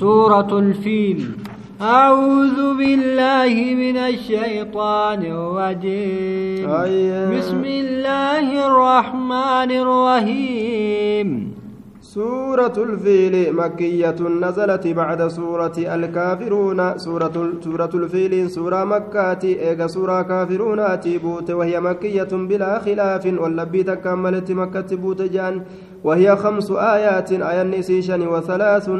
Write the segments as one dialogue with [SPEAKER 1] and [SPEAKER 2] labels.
[SPEAKER 1] سورة الفيل. أعوذ بالله من الشيطان الرجيم.
[SPEAKER 2] أيه.
[SPEAKER 1] بسم الله الرحمن الرحيم.
[SPEAKER 2] سورة الفيل مكية نزلت بعد سورة الكافرون. سورة سورة الفيل سورة مكة. إيجا سورة كافرون بوت وهي مكية بلا خلاف. واللبي تكملت مكة بوت جان. وهي خمس آيات. آية نسيشن وثلاث.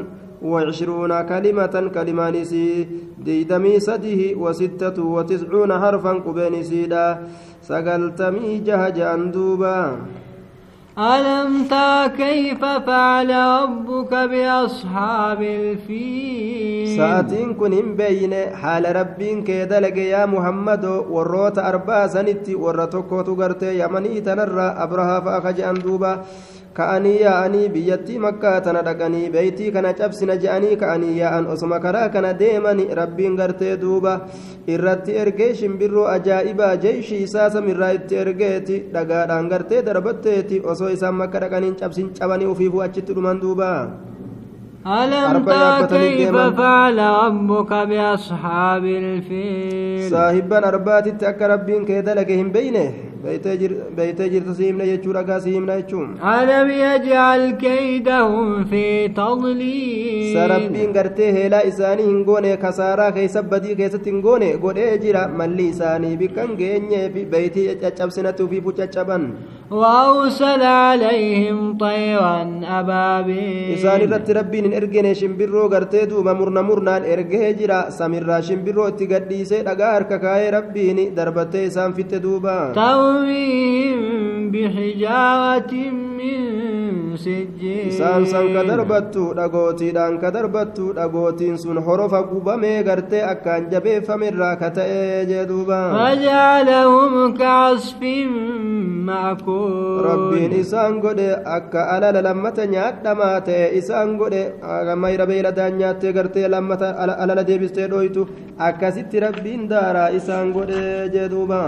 [SPEAKER 2] وعشرون كلمة كلمة نسي ديدمي سده وستة وتسعون حرفا قبين سيدا سقلتمي جهج أندوبا
[SPEAKER 1] ألم تر كيف فعل ربك بأصحاب الفيل
[SPEAKER 2] sa'atiin kun hin beeyne haala rabbiin kee dalage yaa muhammadoo warroota arbaa sanitti warra tokkotu gartee yamanii tanarra ka'anii yaa'anii biyyattii makkaa tana dhaqanii beeytii kana cabsina je'anii ka'anii yaa'an osuma karaa kana deemani rabbiin gartee duuba irratti ergee shimbirroo ajaa'ibaa jeeshii isaa samirraa itti ergeeti dhagaadhaan gartee darbatteeti osoo isaan makka dhaqaniin cabsin cabanii ufiifuu achitti dhuman duuba
[SPEAKER 1] ألم تر كيف. فعل ربك بأصحاب الفيل
[SPEAKER 2] arbaatitti akka rabbiin kee dalage hin beeyne beeytee jirta siimna jechuu dhagaa siimna jechuun
[SPEAKER 1] ألم يجعل كيدهم في تضليل
[SPEAKER 2] sarabbiin gartee heelaa isaanii hin goone kasaaraa keessa badii keessatti hin goone godhee jira malli isaanii bikkan geenyeefi beeytii caccabsinatti ufiifu caccaban
[SPEAKER 1] وأرسل عليهم طيرا أبابيل
[SPEAKER 2] isaan irratti rabbiin hin ergine shimbirroo gartee duuba murna murnaan ergee jira samirraa shimbirroo itti gadhiisee dhagaa harka kaayee rabbiin darbattee
[SPEAKER 1] ترميهم بحجارة من سجيل
[SPEAKER 2] ka darbattu dhagootiidhaan ka darbattu dhagootiin sun horofa gubamee gartee akkaan jabeeffamirraa ka ta'ee jee duuba
[SPEAKER 1] فجعلهم كعصف مأكول
[SPEAKER 2] rabbiin isaan godhe akka alala lammata nyaadhamaa ta'e isaan godhe mayra beeyladaan nyaattee gartee lammata alala deebistee dhoytu akkasitti rabbiin daaraa isaan godhe jee duuba